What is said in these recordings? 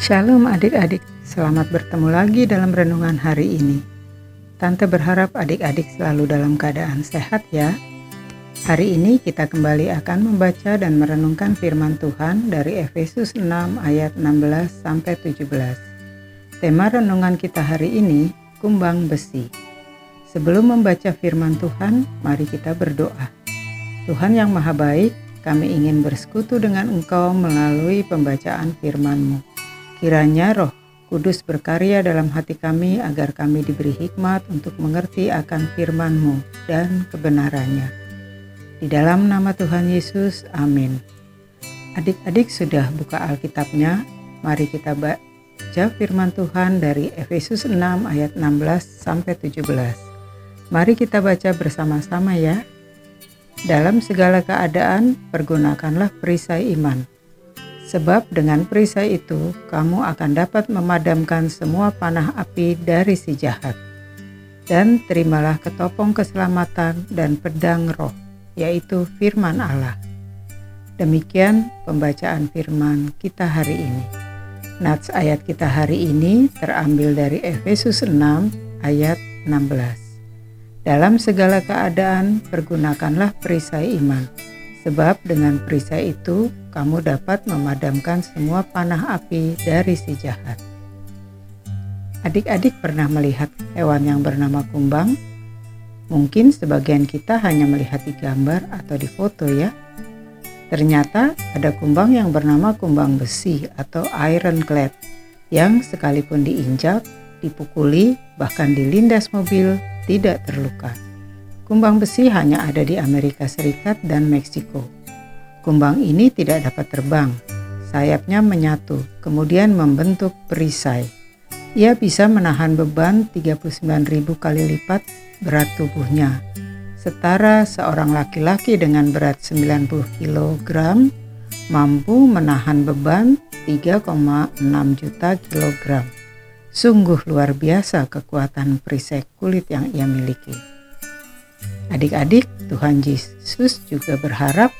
Shalom adik-adik, selamat bertemu lagi dalam renungan hari ini. Tante berharap adik-adik selalu dalam keadaan sehat ya. Hari ini kita kembali akan membaca dan merenungkan firman Tuhan dari Efesus 6 ayat 16 sampai 17. Tema renungan kita hari ini kumbang besi. Sebelum membaca firman Tuhan, mari kita berdoa. Tuhan yang Maha Baik, kami ingin bersekutu dengan Engkau melalui pembacaan firman-Mu. Kiranya roh kudus berkarya dalam hati kami agar kami diberi hikmat untuk mengerti akan firman-Mu dan kebenarannya. Di dalam nama Tuhan Yesus, amin. Adik-adik sudah buka Alkitabnya, mari kita baca firman Tuhan dari Efesus 6 ayat 16 sampai 17. Mari kita baca bersama-sama ya. Dalam segala keadaan, pergunakanlah perisai iman Sebab dengan perisai itu kamu akan dapat memadamkan semua panah api dari si jahat. Dan terimalah ketopong keselamatan dan pedang roh, yaitu firman Allah. Demikian pembacaan firman kita hari ini. Nats ayat kita hari ini terambil dari Efesus 6 ayat 16. Dalam segala keadaan pergunakanlah perisai iman Sebab dengan perisai itu kamu dapat memadamkan semua panah api dari si jahat. Adik-adik pernah melihat hewan yang bernama kumbang? Mungkin sebagian kita hanya melihat di gambar atau di foto ya. Ternyata ada kumbang yang bernama kumbang besi atau ironclad yang sekalipun diinjak, dipukuli, bahkan dilindas mobil tidak terluka. Kumbang besi hanya ada di Amerika Serikat dan Meksiko. Kumbang ini tidak dapat terbang. Sayapnya menyatu, kemudian membentuk perisai. Ia bisa menahan beban 39.000 kali lipat berat tubuhnya. Setara seorang laki-laki dengan berat 90 kg mampu menahan beban 3,6 juta kilogram. Sungguh luar biasa kekuatan perisai kulit yang ia miliki. Adik-adik, Tuhan Yesus juga berharap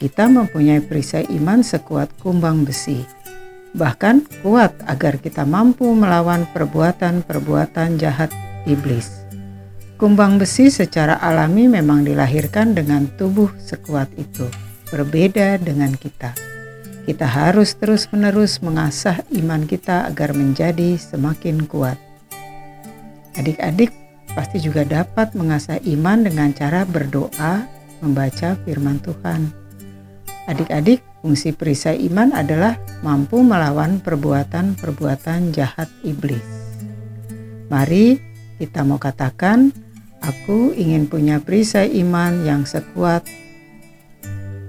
kita mempunyai perisai iman sekuat kumbang besi. Bahkan kuat agar kita mampu melawan perbuatan-perbuatan jahat iblis. Kumbang besi secara alami memang dilahirkan dengan tubuh sekuat itu, berbeda dengan kita. Kita harus terus-menerus mengasah iman kita agar menjadi semakin kuat. Adik-adik, pasti juga dapat mengasah iman dengan cara berdoa, membaca firman Tuhan. Adik-adik, fungsi perisai iman adalah mampu melawan perbuatan-perbuatan jahat iblis. Mari kita mau katakan, aku ingin punya perisai iman yang sekuat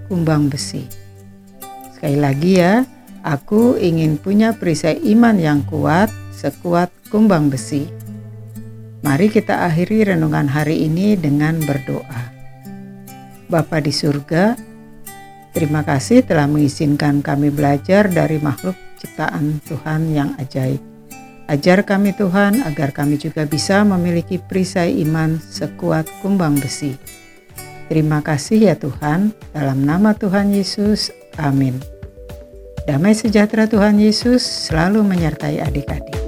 kumbang besi. Sekali lagi ya, aku ingin punya perisai iman yang kuat sekuat kumbang besi. Mari kita akhiri renungan hari ini dengan berdoa. Bapa di surga, terima kasih telah mengizinkan kami belajar dari makhluk ciptaan Tuhan yang ajaib. Ajar kami Tuhan agar kami juga bisa memiliki perisai iman sekuat kumbang besi. Terima kasih ya Tuhan, dalam nama Tuhan Yesus, amin. Damai sejahtera Tuhan Yesus selalu menyertai adik-adik.